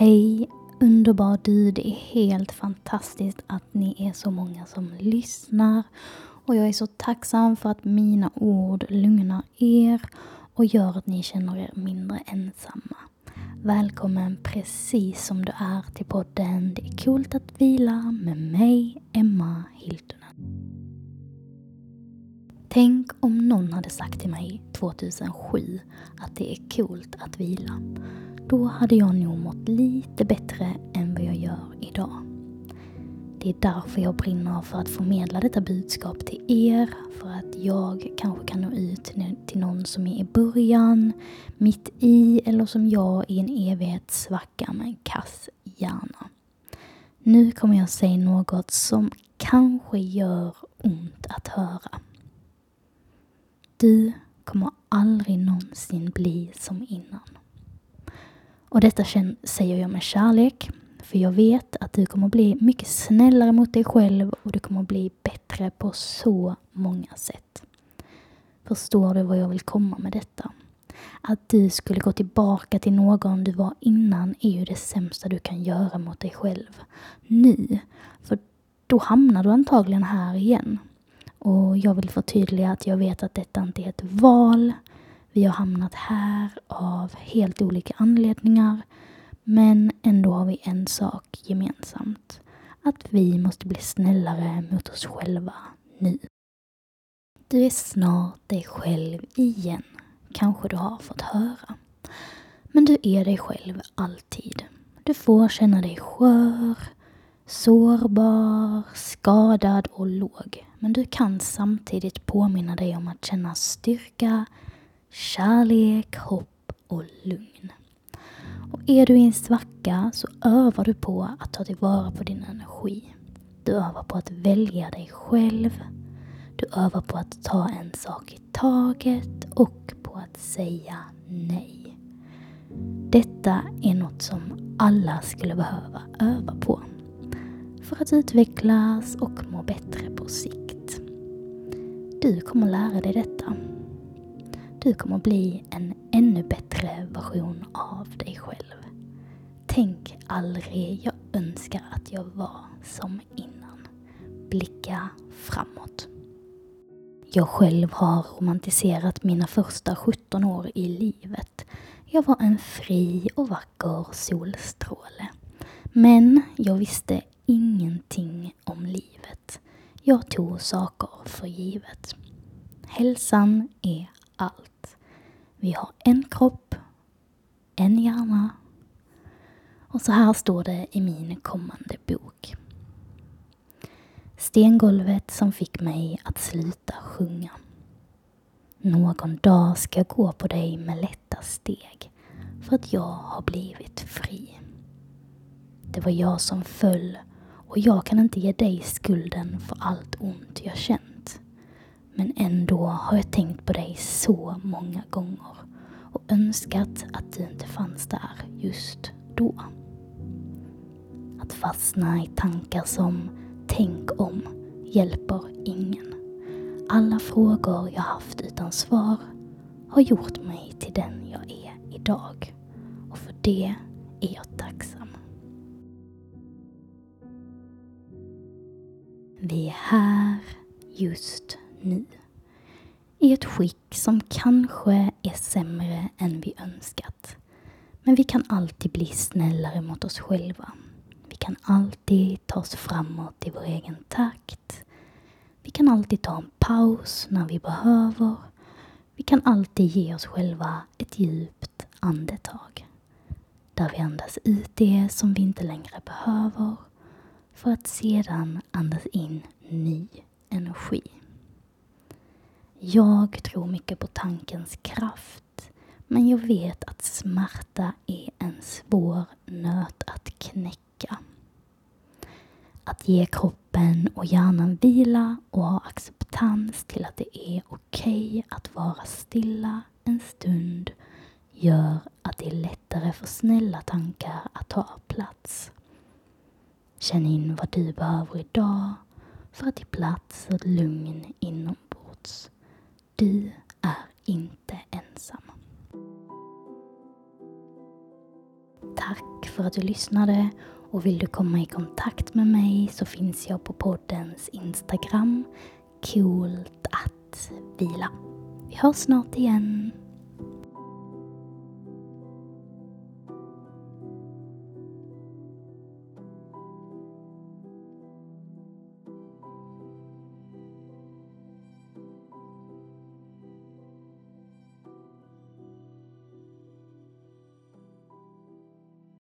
Hej underbar du, det är helt fantastiskt att ni är så många som lyssnar och jag är så tacksam för att mina ord lugnar er och gör att ni känner er mindre ensamma. Välkommen precis som du är till podden Det är coolt att vila med mig, Emma Hiltunen. Tänk om någon hade sagt till mig 2007 att det är coolt att vila. Då hade jag nog mått lite bättre än vad jag gör idag. Det är därför jag brinner för att förmedla detta budskap till er, för att jag kanske kan nå ut till någon som är i början, mitt i eller som jag i en evighetssvacka med en kass hjärna. Nu kommer jag säga något som kanske gör ont att höra. Du kommer aldrig någonsin bli som innan. Och detta säger jag med kärlek, för jag vet att du kommer bli mycket snällare mot dig själv och du kommer bli bättre på så många sätt. Förstår du vad jag vill komma med detta? Att du skulle gå tillbaka till någon du var innan är ju det sämsta du kan göra mot dig själv. Nu, för då hamnar du antagligen här igen. Och jag vill förtydliga att jag vet att detta inte är ett val. Vi har hamnat här av helt olika anledningar. Men ändå har vi en sak gemensamt. Att vi måste bli snällare mot oss själva nu. Du är snart dig själv igen, kanske du har fått höra. Men du är dig själv alltid. Du får känna dig skör, sårbar, skadad och låg. Men du kan samtidigt påminna dig om att känna styrka, kärlek, hopp och lugn. Och är du i en svacka så övar du på att ta tillvara på din energi. Du övar på att välja dig själv. Du övar på att ta en sak i taget och på att säga nej. Detta är något som alla skulle behöva öva på för att utvecklas och må bättre på sikt. Du kommer lära dig detta. Du kommer bli en ännu bättre version av dig själv. Tänk aldrig jag önskar att jag var som innan. Blicka framåt. Jag själv har romantiserat mina första 17 år i livet. Jag var en fri och vacker solstråle. Men jag visste ingenting om livet. Jag tog saker för givet. Hälsan är allt. Vi har en kropp, en hjärna och så här står det i min kommande bok. Stengolvet som fick mig att sluta sjunga. Någon dag ska jag gå på dig med lätta steg för att jag har blivit fri. Det var jag som föll och jag kan inte ge dig skulden för allt ont jag känt. Men ändå har jag tänkt på dig så många gånger och önskat att du inte fanns där just då. Att fastna i tankar som tänk om hjälper ingen. Alla frågor jag haft utan svar har gjort mig till den jag är idag. Och för det är jag Vi är här just nu. I ett skick som kanske är sämre än vi önskat. Men vi kan alltid bli snällare mot oss själva. Vi kan alltid ta oss framåt i vår egen takt. Vi kan alltid ta en paus när vi behöver. Vi kan alltid ge oss själva ett djupt andetag. Där vi andas ut det som vi inte längre behöver för att sedan andas in ny energi. Jag tror mycket på tankens kraft, men jag vet att smärta är en svår nöt att knäcka. Att ge kroppen och hjärnan vila och ha acceptans till att det är okej okay att vara stilla en stund gör att det är lättare för snälla tankar att ta plats. Känn in vad du behöver idag för att ge plats och lugn inombords. Du är inte ensam. Tack för att du lyssnade och vill du komma i kontakt med mig så finns jag på poddens Instagram, coolt att vila. Vi hörs snart igen.